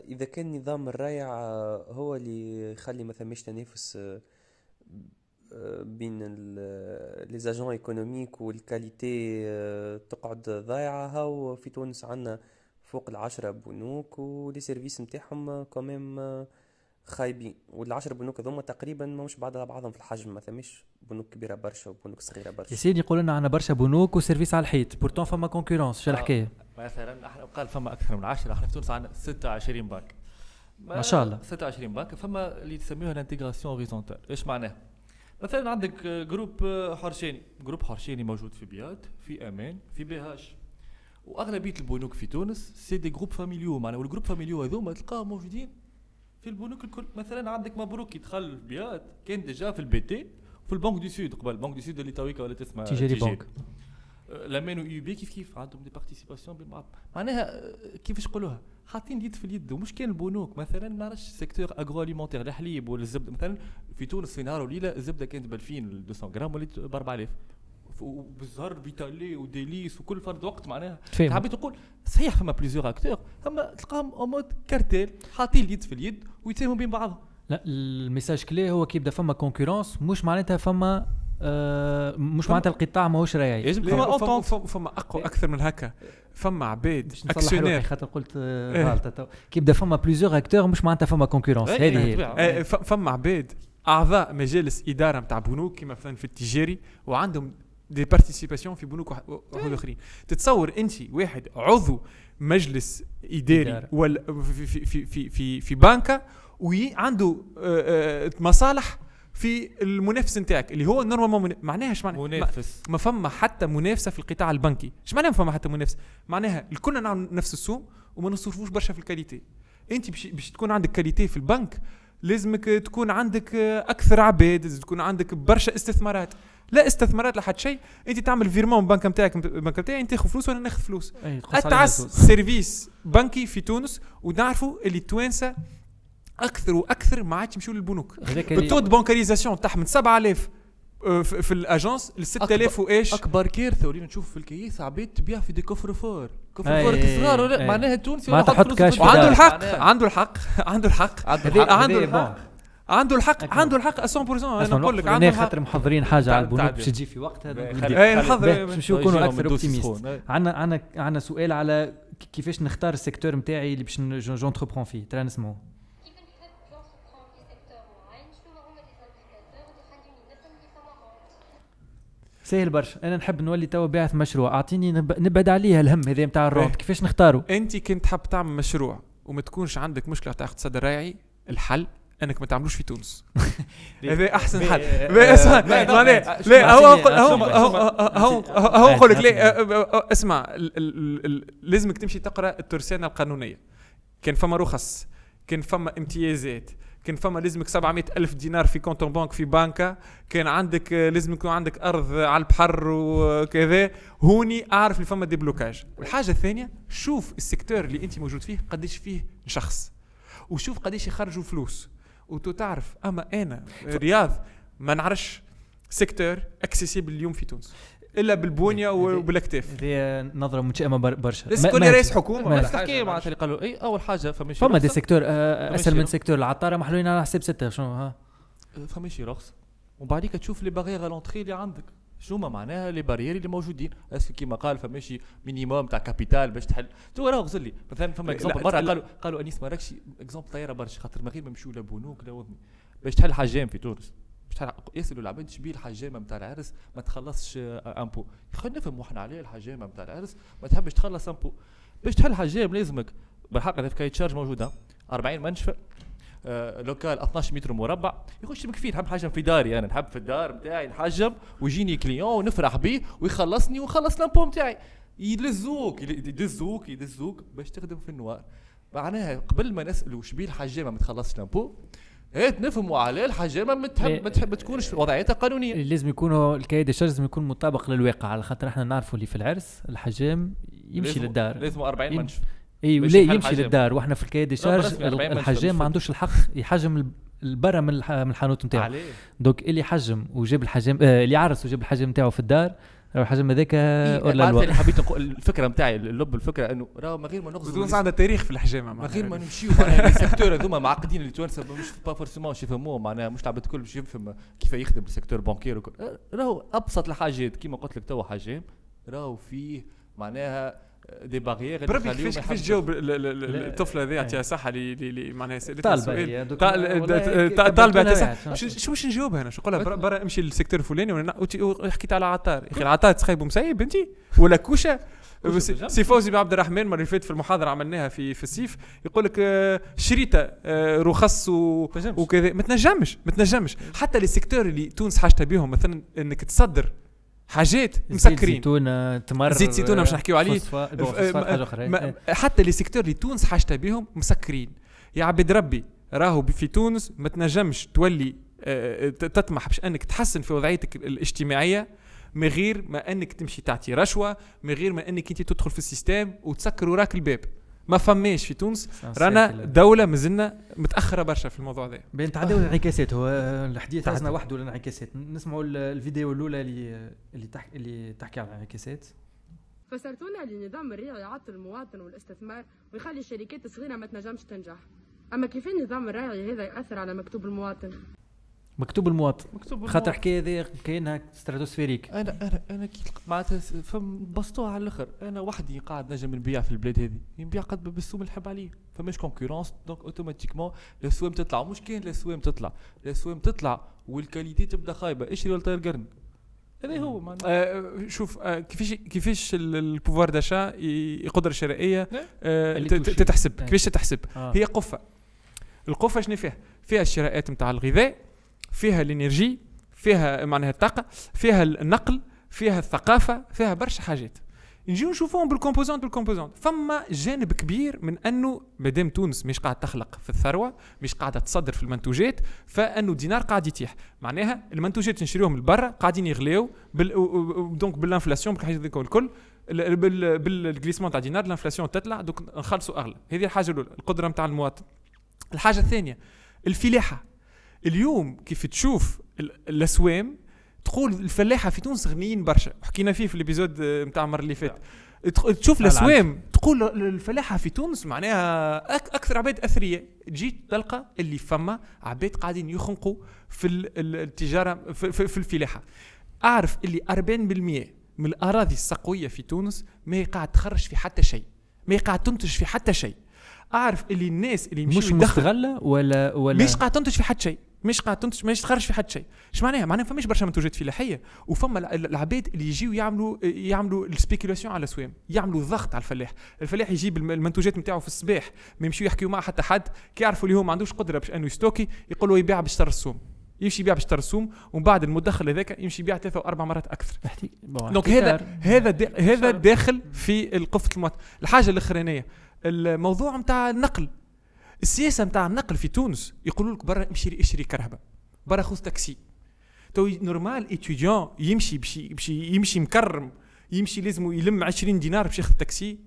إذا كان نظام الريع هو اللي يخلي ما ثماش تنافس آه، آه، بين les agents économiques وال qualité آه، تقعد ضايعة. هاو في تونس عندنا فوق العشرة بنوك و les services نتاعهم quand même خايبين والعشر بنوك هذوما تقريبا ماهمش بعض على بعضهم في الحجم ما ثماش بنوك كبيرة برشا وبنوك صغيرة برشا. ياسين يقول لنا عندنا برشا بنوك و service على الحيط pourtant فما concurrence شو الحكاية؟ مثلا أحنا قال فما أكثر من 10 إحنا في تونس عندنا 26 بنك ما شاء الله. 26 بنك فما اللي تسميوها ال intégration horizontale. إيش معناها؟ مثلا عندك groupe حرشاني groupe حرشاني موجود في بيات في أمان في بيهاش. وأغلبية البنوك في تونس c'est des groupes familiaux معناها وال groupes familiaux هذوما تلقاهم موجودين في البنوك الكل. مثلا عندك مبروك يدخل في بيات كان déjà في البي تي في البنك دو سود قبل. البنك دو سود اللي تويكا ولا تسمى التجاري بنك. لمانو يو بي كيف كيف؟ عندهم des participations معناها آه، كيفاش نقولوها؟ حاطين اليد في اليد. ومش كان البنوك. مثلا ما نعرفش secteur agroalimentaire الحليب ولا الزبدة. مثلا في تونس في نهار وليلة الزبدة كانت ب 2000 200 غرام وليت ب 4000 وبالزهر فيتالي وديليس وكل فرد وقت معناها. فاهم. حبيت نقول صحيح فما plusieurs acteurs اما تلقاهم en mode cartel حاطين اليد في اليد ويتفاهموا بين بعضهم. لا ال message clé هو كي يبدا فما concurrence مش معناتها فما آه مش فما- معناتها القطاع ماهوش لا، فما, فما, فما, فما أقوى أكثر من هكا. فما عباد actionnaires خاطر قلت آه، إيه. غلطه تو. كي يبدا فما plusieurs acteurs مش معناتها فما concurrence إيه، هذه هي. إيه، فما عباد أعضاء مجالس إدارة نتاع بنوك كما مثلا في التجاري وعندهم des participations في بنوك واحد واحد آخرين. تتصور انت واحد عضو مجلس إداري. ولا في في في في في, في بنكة وعنده آه، آه، مصالح في المنافس نتاعك اللي هو normalement معناها إيش معناها؟ منافس. ما فما حتى منافسة في القطاع البنكي. إيش معناها ما فما حتى منافسه معناها الكل نعمل نفس السوم وما نصرفوش برشا في ال qualité. انت باش تكون عندك qualité في البنك لازمك تكون عندك أكثر عباد تكون عندك برشا استثمارات. لا استثمارات لا حد شيء. انت تعمل virement بنك نتاعك البنك نتاعي انت تاخذ فلوس وأنا ناخذ فلوس. أتعس. service بنكي في تونس ونعرفوا اللي التوانسه أكثر وأكثر ما عادش يمشوا للبنوك. ال taux bancarisation تاعهم من 7000 آه، في ال agence ل 6000 وإيش. أكبر كارثه ولينا نشوف في الكيس عباد تبيع في des coffres-forts. coffre أي، fort صغار. معناها التونسي معناتها ولا حط كاش وعنده الحق عنده الحق عنده الحق. عنده الحق. عنده الحق عنده الحق عنده الحق 100% أنا نقول لك عنده الحق. خاطر محضرين حاجة على البنوك. باش تجي في وقتها. إيه، نحضر- باش نكونوا يجيهم أكثر optimistes. عندنا عندنا عندنا سؤال على كيفاش نختار ال secteur نتاعي اللي باش j'entreprends فيه. ترى نسمعوا سهل برشا. أنا نحب نولي توا باعث مشروع. أعطيني نب- نبعد عليها الهم هذا نتاع ال rente باهي. كيفاش نختاروا أنت كنت حاب تعمل مشروع وما تكونش عندك مشكلة تاع اقتصاد الريعي الحل. انك ما تعملوش في تونس. هذا أحسن حل. باهي، آه، اسمع باهي، لا هو هو هو هو نقول لك. لا آه، آه، آه، اسمع لازمك تمشي تقرأ الترسانة القانونية. كان فما رخص كان فما امتيازات كان فما لازمك 700 ألف دينار في compte banque في بنكة. كان عندك آه، لازم يكون عندك أرض على البحر وكذا. هوني أعرف اللي فما déblocage. والحاجة الثانية شوف ال secteur اللي أنت موجود فيه قديش فيه شخص. وشوف قديش يخرجوا فلوس. وتو تعرف أما أنا رياض ما نعرفش secteur accessible اليوم في تونس. إلا بالبونيه وبالأكتاف. هذه نظرة متشائمة بر- برشا. لازم تكون ما- رئيس حكومة. ولا بس. تحكي معناتها اللي قالوا اي أول حاجة فما فما des. secteurs آه، أسهل من. secteur العطارة محلولين على حساب ستة شنو؟ ها؟ فما شي رخصة. ومن بعديك تشوف لي بارير لونتري اللي عندك. شنو ما معناها لي بارير اللي موجودين. اسكو كيما قال فماشي مينيموم تاع كابيتال باش تحل. تو راه غزل لي مثلا فما اكزومبل مرة. قالوا قالوا أنيس مراكش اكزومبل طايرة برشا خاطر ما غير ما يمشيو لا بنوك لا باش تحل حجام في تونس. باش تحل يسالوا العباد شبيه الحجامه نتاع العرس ما تخلصش امبو خلينا نفهموا إحنا عليه الحجامه نتاع العرس ما تحبش تخلص امبو باش تحل حجام لازمك بالحق هذا في كاي تشارج موجودة. 40 منشفة. local 12 متر مربع. يخش مكفي نحب نحجم في داري أنا نحب في الدار نتاعي نحجم ويجيني client ونفرح بيه ويخلصني ونخلص l'impôt نتاعي يلزوك يل- يدزوك يدزوك باش تخدم في ال noir. معناها قبل ما نسالوا شبيه الحجامة ما تخلصش l'impôt هات نفهموا عليه الحجامة ما تحب ما تحب تكونش وضعيتها قانونيه لازم يكونوا ال cahier des charges لازم يكون مطابق للواقع على خاطر إحنا نعرفوا اللي في العرس الحجام يمشي لازم- للدار. لازم 40 يم- منشف. اي باش لا يحل يمشي حجام. للدار. وإحنا في الكاي دي لا، شارج برسمي 40 منشف الحجام ما عندوش الحق يحجم ال- البرا من الح- من الحانوت نتاعو. دوك اللي حجم وجاب الحجام آه اللي عرس وجاب الحجام نتاعو في الدار راهو الحاجة هذاك إيه، اور لا معناتها لوا اللي حبيت نقول الفكرة نتاعي اللب الفكرة إنه راهو من غير ما نغزو تونس عندها تاريخ في الحجامه من غير ما نمشيو معناها. السيكتور هذوما معقدين اللي توانسه مش با فورسيمون باش يفهموه معناها مش العباد الكل باش يفهم كيف يخدم السيكتور بانكير وكل. راهو أبسط الحاجات كيما قلت لك توا حاجام راهو فيه معناها دي باغيير بربي كيفاش كيفاش تجاوب ال- ال- ال- الطفله هذه يعطيها صحه اللي اللي- اللي معناها سالتها طالبة سؤال. هي، دوك طال- والله د- كبرت ط- طالبه يعطيها. صحة. شو باش نجاوبها أنا شو نقول لها برا- امشي للسيكتور الفلاني ولا وتي- حكيت على عطار يا أخي العطار تخيب مسيب انت ولا كوشه سي فوزي بن عبد الرحمن المره اللي فاتت في المحاضره عملناها في في الصيف يقول لك شريطه آه، رخص و- وكذا ما تنجمش ما تنجمش حتى les secteurs اللي تونس حاجتها بهم مثلا انك تصدر حاجات زيت مسكرين. زيتونة، تمر، زيت زيتونه مش نحكيو عليه. أخرى، ما- إيه. حتى les secteurs اللي تونس حاجتها بهم مسكرين. يا عبد ربي راهو في تونس ما تنجمش تولي آه، ت- تطمح باش أنك تحسن في وضعيتك الاجتماعية من غير ما أنك تمشي تعطي رشوة من غير ما أنك أنت تدخل في ال système وتسكر وراك الباب. ما فماش في تونس. رانا دولة مازلنا متأخرة برشا في الموضوع ذا بين تعداو الانعكاسات هو الحديث عزنا وحده الانعكاسات. نسمعوا ال- الفيديو الأولى اللي اللي تحكي اللي تحكي على الانعكاسات. فسرتونا لنظام الريع يعطل المواطن والاستثمار ويخلي الشركات الصغيرة ما تنجمش تنجح. أما كيف النظام الريعي هذا يأثر على مكتوب المواطن؟ مكتوب المواطن. مكتوب خاطر. حكاية ذي كاينها stratosphérique أنا أنا أنا كي معناتها فم بسطوها على الأخر. أنا وحدي قاعد نجم نبيع في البلاد هذه. نبيع قد ما بالسوم اللي نحب عليه فماش concurrence donc automatiquement السوام تطلع. مش كاين السوام تطلع. السوام تطلع وال qualité تبدا خايبة. اشري ولا طير قرن؟ هذا هو معناتها آه شوف آه كيفاش كيفاش ال- ال pouvoir d'achat القدره الشرائيه آه توشي. ت- تتحسب. آه. كيفاش تتحسب؟ آه. هي قفة. القفة شنو فيها؟ فيها الشراءات نتاع الغذاء فيها ال énergie فيها معناها الطاقة فيها النقل فيها الثقافة فيها برشا حاجات. نجيو نشوفوهم بال composante بال composante. فما جانب كبير من أنه مادام تونس مش قاعد تخلق في الثروة مش قاعدة تصدر في المنتوجات فأنه الدينار قاعد يتيح. معناها المنتوجات نشريوهم من برا قاعدين يغليو بال donc بال inflation بالحاجات هذيك الكل. ال- بال- بال glissement تاع الدينار ال inflation تطلع donc نخلصوا أغلى. هذه الحاجة الأولى القدرة نتاع المواطن. الحاجة الثانية الفلاحة. اليوم كيف تشوف ال- الأسوام تقول الفلاحة في تونس غنيين برشا. حكينا فيه في ال épisode نتاع المرة اللي فاتت. تخ- تشوف الأسوام تقول ال- الفلاحة في تونس معناها أك أكثر عباد اثرياء تجي تلقى اللي فما عباد قاعدين يخنقوا في ال- ال- التجارة في, في, في الفلاحة. أعرف اللي 40% من الأراضي السقوية في تونس ما هي قاعد تخرج في حتى شيء. ما هي قاعد تنتج في حتى شيء. أعرف اللي الناس اللي مش مستغلة ولا ولا مش قاعد تنتج في حد شيء. مش قاعد تنتج مش تخرج في حد شيء. إيش معناها؟ معناها فماش برشا منتوجات فلاحيه وفما الع- العباد اللي يجيو يعملوا يعملوا ال spéculation على الاسوام يعملوا ضغط على الفلاح. الفلاح يجيب الم- المنتوجات نتاعو في الصباح. ما يمشيو يحكيوا مع حتى حد. كي يعرفوا اللي هو ما عندوش قدرة باش أنه يستوكي يقولوا يبيع باش السوم يمشي يبيع باش السوم ومن بعد المدخل هذاك يمشي يبيع ثلاثة وأربع مرات أكثر. bon, donc. هذا هذا دا هذا داخل في القفة المواطن الحاجة الأخرانية. الموضوع نتاع النقل. السياسة نتاع النقل في تونس يقولوا لك برا امشي اشري كرهبة برا خذ تاكسي tout normal étudiant يمشي بشي بشي يمشي مكرم يمشي لازم يلم 20 دينار باش ياخذ تاكسي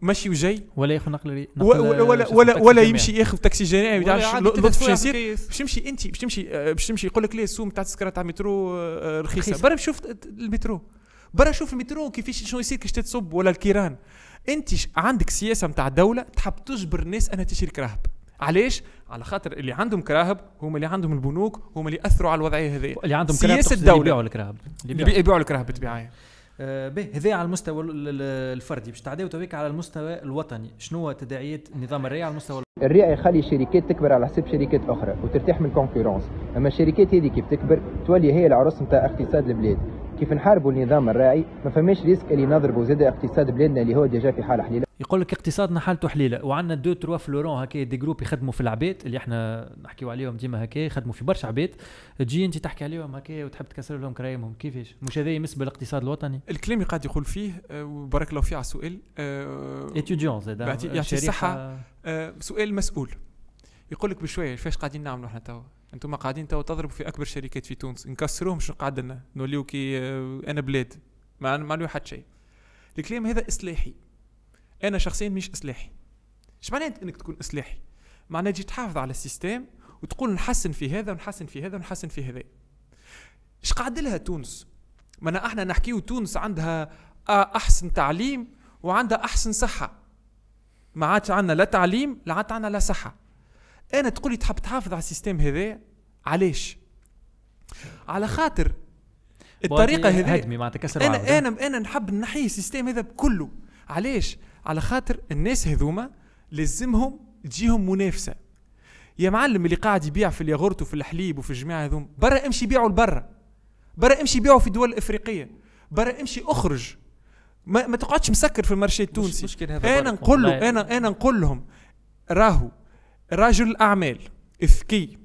ماشي وجاي ولا ياخذ نقل ولا ولا ولا, ولا جماعي. يمشي ياخذ تاكسي ولا بتاع عادي لطف باش يصير. باش تمشي أنت باش تمشي آه، باش تمشي يقول لك ليه السوم تاع التذكره تاع المترو آه، رخيصة. برا شوف المترو برا شوف المترو كيفاش شنو يصير كيش تصب ولا الكيران انت عندك سياسة نتاع الدولة تحب تجبر الناس انها تشري كراهب. علاش؟ على خاطر اللي عندهم كراهب هم اللي عندهم البنوك هم اللي اثروا على الوضعية هذه. اللي عندهم كراهب سياسة الدولة يبيعوا الكراهب. يبيعوا. يبيعوا الكراهب بالطبيعة. آه، به هذا على المستوى ال- ال- الفردي. باش تعداو تويك على المستوى الوطني. شنو هو تداعيات نظام الري على المستوى الريع يخلي الشركات تكبر على حساب شركات أخرى وترتاح من ال concurrence أما الشركات هذه كيف تكبر؟ تولي هي العرس نتاع اقتصاد البلاد. كيف نحاربوا النظام الراعي؟ ما فماش risque اللي نضربوا زاد اقتصاد بلادنا اللي هو déjà في حالة حليلة. يقول لك اقتصادنا حالته حليلة. وعندنا deux trois fleurons هكا des groupes يخدموا في العباد اللي إحنا نحكيو عليهم ديما هكا يخدموا في برشا عباد تجي انت تحكي عليهم هكا وتحب تكسر لهم كرايمهم كيفاش؟ مش هذا يمس بالاقتصاد الوطني؟ الكلام اللي قاعد يقول فيه آه، وبارك الله فيه على السؤال آه، Étudiant زاد، آه، يعطي الصحة آه، سؤال مسؤول. يقول لك بشوية فاش قاعدين نعملوا إحنا توا؟ أنتم قاعدين توا تضربوا في أكبر شركات في تونس. نكسروهم شنو قاعد لنا نوليو كي آه، أنا بلاد. ما ما حتى شيء. الكلام هذا إصلاحي. أنا شخصيا مش إصلاحي. إيش معناه إنك تكون إصلاحي؟ معناه تجي تحافظ على ال système وتقول نحسن في هذا ونحسن في هذا ونحسن في هذا. إيش قاعد لها تونس؟ ما إحنا نحكيو تونس عندها آه، أحسن تعليم وعندها أحسن صحة. ما عادش عندنا لا تعليم لا عاد عندنا لا صحة. أنا تقولي تحب تحافظ على ال système هذا علاش؟ على خاطر الطريقة هذه هدمي معناتها كسر. أنا أنا أنا نحب نحيي ال système هذا بكله. علاش؟ على خاطر الناس هذوما لازمهم تجيهم منافسة. يا معلم اللي قاعد يبيع في الياغورت وفي الحليب وفي الجماعة هذوما برا امشي بيعوا لبرا. برا امشي بيعوا في الدول الإفريقية. برا امشي أخرج. ما, ما تقعدش مسكر في المارشي التونسي. هذا أنا. نقول. أنا أنا نقول لهم راهو. رجل الاعمال الذكي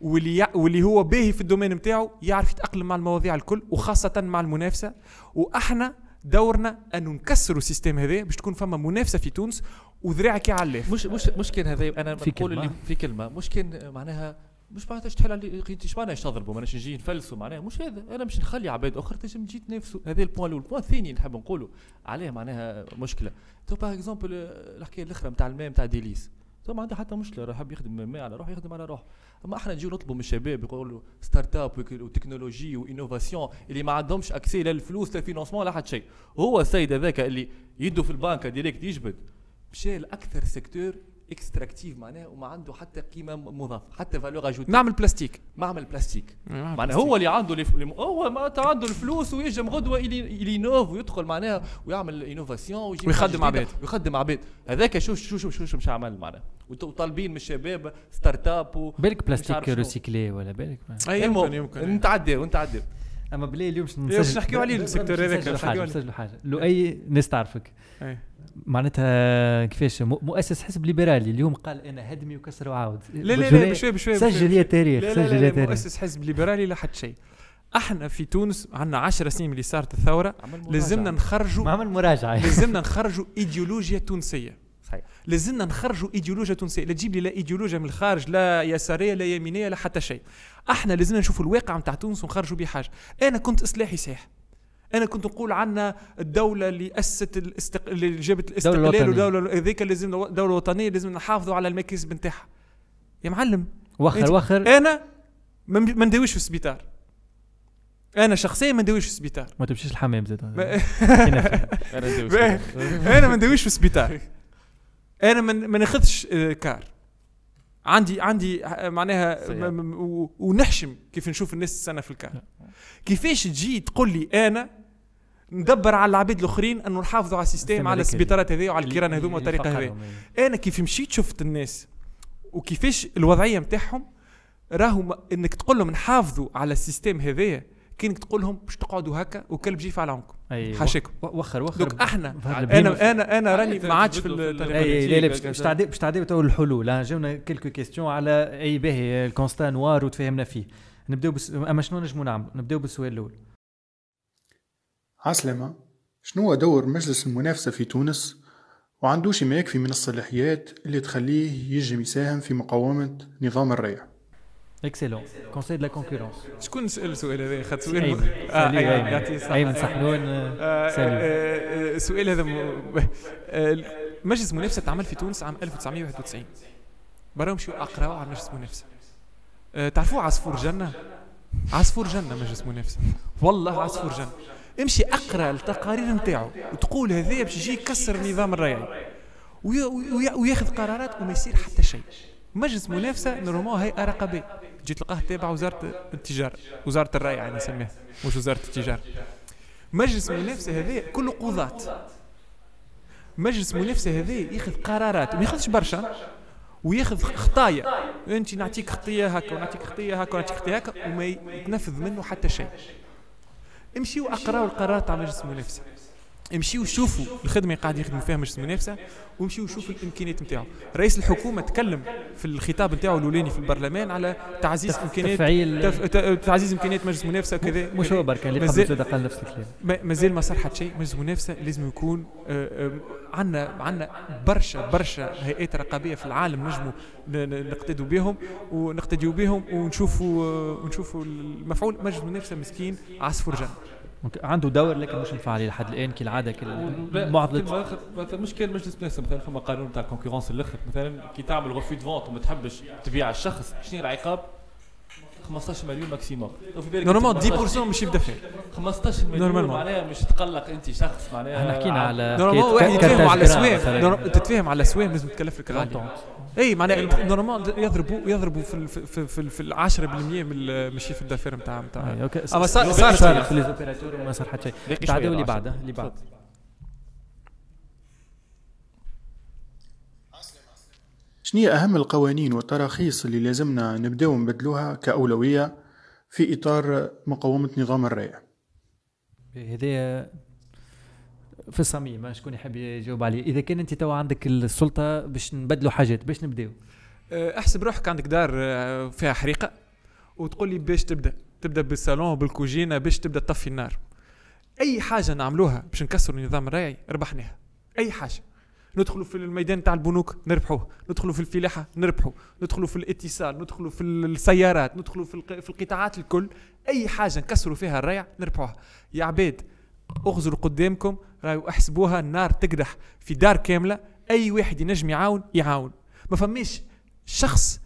واللي. واللي هو باهي في ال domaine نتاعو يعرف يتأقلم مع المواضيع الكل وخاصة مع المنافسة. وأحنا دورنا انه نكسروا ال système هذا باش تكون فما منافسة في تونس وذراعك يعلف مش مش مشكل هذا أنا في نقول كلمة. اللي في كلمة. مشكل معناها مش معناتها تحل على إيش معناها تضربوا؟ ماناش نجي نفلسوا معناها. مش هذا. أنا مش نخلي عباد أخرى تنجم تجي تنافسوا. هذا ال point الأول. ال point الثاني نحب نقوله عليه معناها مشكلة. tout par exemple الحكاية الأخرى نتاع الماء نتاع ديليس. ما عنده حتى مشكلة راه يحب يخدم ماء على روح يخدم على روح أما أحنا نجيو نطلبوا من الشباب يقولوا start-up وتكنولوجي و innovation اللي ما عندهمش accès لا الفلوس لا ال financement لا حتى شيء. هو السيد هذاك اللي يده في البنكه direct يجبد. مشى لأكثر secteur extractif معناه وما عنده حتى قيمة مضافة حتى valeur ajoutée نعمل بلاستيك معمل بلاستيك معناها. هو اللي عنده الف... هو ما عنده الفلوس ويجم غدوة يلي يinnove ويدخل معناها ويعمل innovation ويجيب ويخدم عباد. ويخدم عباد هذاك شو شو شو شو, شو مش عمل معناها وت- وطالبين من الشباب start-up و... بالك بلاستيك شنو. recyclé ولا بالك المهم، يمكن- يمكن. نتعدى ونتعدى أما بلي اليوم باش نحكيو عليه ال secteur هذاك، نسجلوا باش حاجة نحكيو عليه. نسجلوا حاجة لو أي ناس تعرفك أي. معناتها كيفاش مؤسس حزب ليبرالي اليوم قال أنا هدمي وكسر وعاود لا لا لا بشوي بشوي سجل يا تاريخ لا سجل يا لا تاريخ. مؤسس حزب ليبرالي لا حد شيء. إحنا في تونس عندنا 10 سنين اللي صارت الثورة. لازمنا نخرجوا ما عمل مراجعة. لازمنا نخرجوا إيديولوجيا تونسية. صحيح. لازمنا نخرجوا إيديولوجيا تونسية. لا تجيب لي لا إيديولوجيا من الخارج لا يسارية لا يمينية لا حتى شيء. إحنا لازمنا نشوفوا الواقع نتاع تونس ونخرجوا به حاجة. أنا كنت إصلاحي صحيح. أنا كنت نقول عنا الدولة اللي اسست الاستق... اللي جابت الاستقلال. ودولة هذيك لازم دولة وطنية لازم نحافظوا على المكاسب نتاعها يا معلم وخر- وخر. أنا ما نداويش في السبيطار أنا شخصيا ما نداويش في السبيطار ما تمشيش الحمام زاد. أنا ما نداويش في السبيطار أنا ما ما ناخذش آه، كار عندي عندي آه، معناها ونحشم كيف نشوف الناس السنة في الكار كيفاش تجي تقول لي أنا ندبر على العباد الآخرين انه نحافظوا على ال système على السبيطارات هذه وعلى الكيران هذوما والطريقة هذه. فقرهم، أنا كيف مشيت شفت الناس وكيفاش الوضعية نتاعهم راهو إنك تقول لهم نحافظوا على ال système هذايا كأنك تقول لهم باش تقعدوا هكا وكل بجيفة على عنكم أي، حاشاكم وخ- وخر- وخر donc أحنا. أنا أنا أنا راني ما عادش في هذه. لا لا باش تعدي باش تعدي تو الحلول. جاونا quelques questions على اي باهي ال constat noir وتفاهمنا فيه. نبدأو بس أما شنو نجمو نعملوا نبدأو بالسؤال الأول. عسلامة شنو هو دور مجلس المنافسة في تونس؟ وعندوش ما يكفي من الصلاحيات اللي تخليه يجم يساهم في مقاومة نظام الريع؟ excellent, conseil de la concurrence شكون سأل السؤال هذا خاطر سؤال أيمن. م- آه أيمن صحنون، آه، آه، السؤال هذا مجلس المنافسة تعمل في تونس عام 1991 برا مشيو اقراو على مجلس المنافسة آه، تعرفوا عصفور جنة؟ عصفور جنة مجلس منافسة. والله عصفور جنة. امشي أقرأ التقارير نتاعو وتقول هذايا باش يجي يكسر النظام الريعي. وي- وي- وياخذ قرارات وما يصير حتى شيء. مجلس منافسة normal هيئة رقابية. تجي تلقاه تابع وزارة التجارة وزارة الري يعني نسميها مش وزارة التجارة. مجلس منافسه هذا كله قضاة مجلس منافسه هذا ياخذ قرارات وما ياخذش برشا وياخذ خطايا. انت نعطيك خطية هكا ونعطيك خطية هكا ونعطيك خطية هكا وما يتنفذ منه حتى شيء. امشيو اقراو القرارات تاع مجلس المنافسة. امشيو شوفوا الخدمة اللي قاعد يخدموا فيها مجلس المنافسة وامشيو شوفوا الإمكانيات نتاعو. رئيس الحكومة تكلم في الخطاب نتاعو الأولاني في البرلمان على تعزيز امكانيات تف... ت- تعزيز إمكانيات مجلس المنافسة وكذا. مش هو بركة اللي مازال- قال نفس الكلام. ما- مازال ما صار حتى شيء. مجلس المنافسة لازم يكون عندنا عندنا برشا برشا هيئات رقابية في العالم نجموا نقتدوا بهم ونقتديوا بهم ونشوفوا آه، ونشوفوا المفعول. مجلس المنافسة مسكين عصفور ممكن- عنده دور لكن مش مفعل لحد الآن كالعادة لا، معضله مثلا مش كان مجلس منافسة مثلا فما قانون تاع ال concurrence الآخر مثلا كي تعمل refus de vente وما تحبش تبيع الشخص شنو العقاب؟ 15 مليون maximum. normalement أنت 10% من chiffre d'affaires 15 مليون normalement. معناها مش تقلق أنت شخص معناها. إحنا حكينا على normalement واحد يتفاهم على جرام سوام مثلاً. نور- تتفاهم على سوام لازم تكلف لك غالي. l'entente. إي معناها normal يضربوا يضربوا في ال- في في, في ال 10% من ال- من ال chiffre d'affaires نتاع نتاع أما صار صار صار في les opérateurs وما صار حتى شيء. شوية اللي. بعده اللي بعده شنية أهم القوانين والتراخيص اللي لازمنا نبدأو نبدلوها كأولوية في إطار مقاومة نظام الريع هذايا في الصميم ما شكون يحب يجاوب عليه إذا كان أنت تو عندك السلطة باش نبدلوا حاجات باش نبداو؟ أه، احسب روحك عندك دار أه، فيها حريقة وتقول لي باش تبدأ. تبدأ بالصالون بالكوجينة باش تبدأ تطفي النار. أي حاجة نعملوها باش نكسروا النظام الريعي ربحناها. أي حاجة. ندخلوا في الميدان تاع البنوك نربحوه. ندخلوا في الفلاحة نربحوا ندخلوا في الاتصال ندخلوا في السيارات ندخلوا في في القطاعات الكل. أي حاجة نكسروا فيها الريع نربحوها. يا عباد اغزروا قدامكم راهو أحسبوها النار تقدح في دار كاملة. أي واحد ينجم يعاون يعاون. ما فماش شخص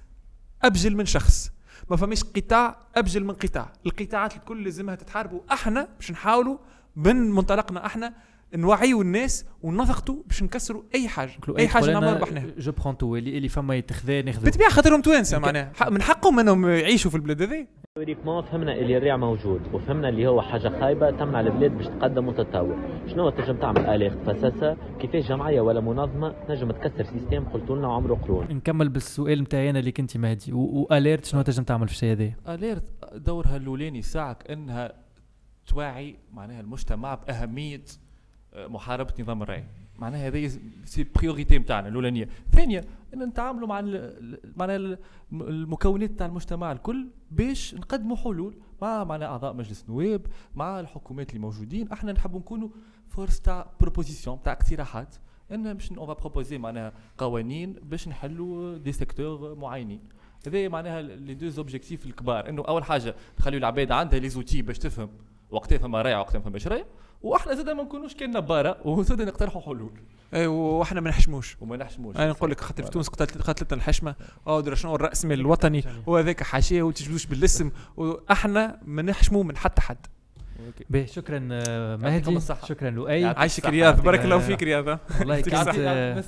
أبجل من شخص. ما فماش قطاع أبجل من قطاع. القطاعات الكل لازمها تتحارب وإحنا باش نحاولوا من منطلقنا أحنا نوعيوا الناس ونضغطوا باش نكسروا أي حاجة. أي حاجة نعملها ربحناها. جو برون تو اللي اللي فما يتخذا ناخذ بالطبيعه خاطرهم توانسة معناها. من حقهم أنهم يعيشوا في البلاد هذه. théoriquement فهمنا اللي الريع موجود وفهمنا اللي هو حاجة خايبة تمنع البلاد باش تقدم وتتطور. شنو تنجم تعمل؟ ALERT face à ça كيفاش جمعية ولا منظمة تنجم تكسر système قلت لنا عمره قرون. نكمل بالسؤال نتاعي أنا اللي كنت مهدي. و ALERT شنو تنجم تعمل في الشيء هذا؟ ALERT دورها الأولاني يساعدك إنها توعي معناها المجتمع بأهمية محاربة نظام الريع معناها هذه c'est priorité نتاعنا الأولانية. ثانيا إن نتعاملوا مع معناها ال- المكونات تاع المجتمع الكل باش نقدموا حلول مع معناها أعضاء مجلس النواب مع الحكومات اللي موجودين. أحنا نحبوا نكونوا force تاع proposition تاع اقتراحات. إن باش on propose معناها قوانين باش نحلوا des secteurs معينين. هذا معناها les deux objectifs الكبار. إنه أول حاجة نخليو العباد عندها les outils باش تفهم وقتها فما ريع وقتها فما ريع وأحنا زاد ما نكونوش كان نبارة وزاد نقترحوا حلول. اي وأحنا ما نحشموش. وما نحشموش. أنا نقول لك خاطر في تونس قتلت قتلتنا الحشمة. أو درا شنو؟ الرأس مال الوطني. وهذاك حاشية وتجبدوش بالاسم. وأحنا ما نحشموا من حتى حد باهي شكرا آه، يعطيكم مهدي. الصحة. شكرا لؤي. عايشك رياض. بارك الله فيك رياض. والله كانت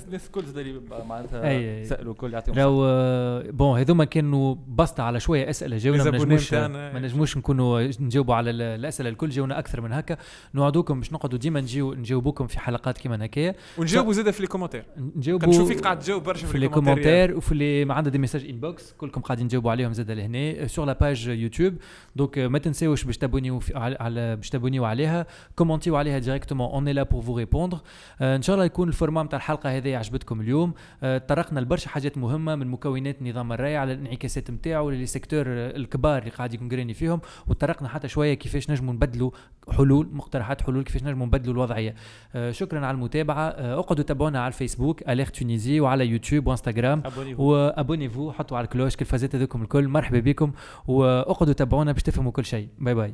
الناس الكل اللي معناتها اي سألوا الكل يعطيهم لو آه، bon هذوما كانوا بسطة على شوية أسئلة جاونا ما نجموش. ما نجموش نكونوا نجاوبوا على ال- الأسئلة الكل جاونا أكثر من هكا. نوعدوكم باش نقعدوا ديما نجيو نجاوبوكم في حلقات كيما هكايا. ونجاوبوا زاد في les commentaires. نجاوبوا كنشوف فيك قاعد تجاوب برشا في les commentaires وفي اللي ما عندنا des messages inbox كلكم قاعدين تجاوبوا عليهم زاد لهنا. sur la page YouTube donc ما تنساوش باش تابونيو على باش تابونيو عليها كومونتيو عليها directement on est là pour vous répondre إن شاء الله يكون ال format نتاع الحلقة هذه عجبتكم اليوم. آه، طرقنا لبرشا حاجات مهمة من مكونات نظام الريع على الانعكاسات نتاعو ل les secteurs الكبار اللي قاعد يكون قريني فيهم. وطرقنا حتى شوية كيفاش نجموا نبدلوا حلول مقترحات حلول كيفاش نجموا نبدلوا الوضعية. آه، شكرا على المتابعة. آه، اقعدوا تابعونا على الفيسبوك ALERT Tunisie وعلى يوتيوب وإنستغرام. abonnez-vous. و abonnez-vous حطوا على la cloche كل فازات هذوكم الكل. مرحبا بكم. وأقعدوا تابعونا باش تفهموا كل شيء. باي باي.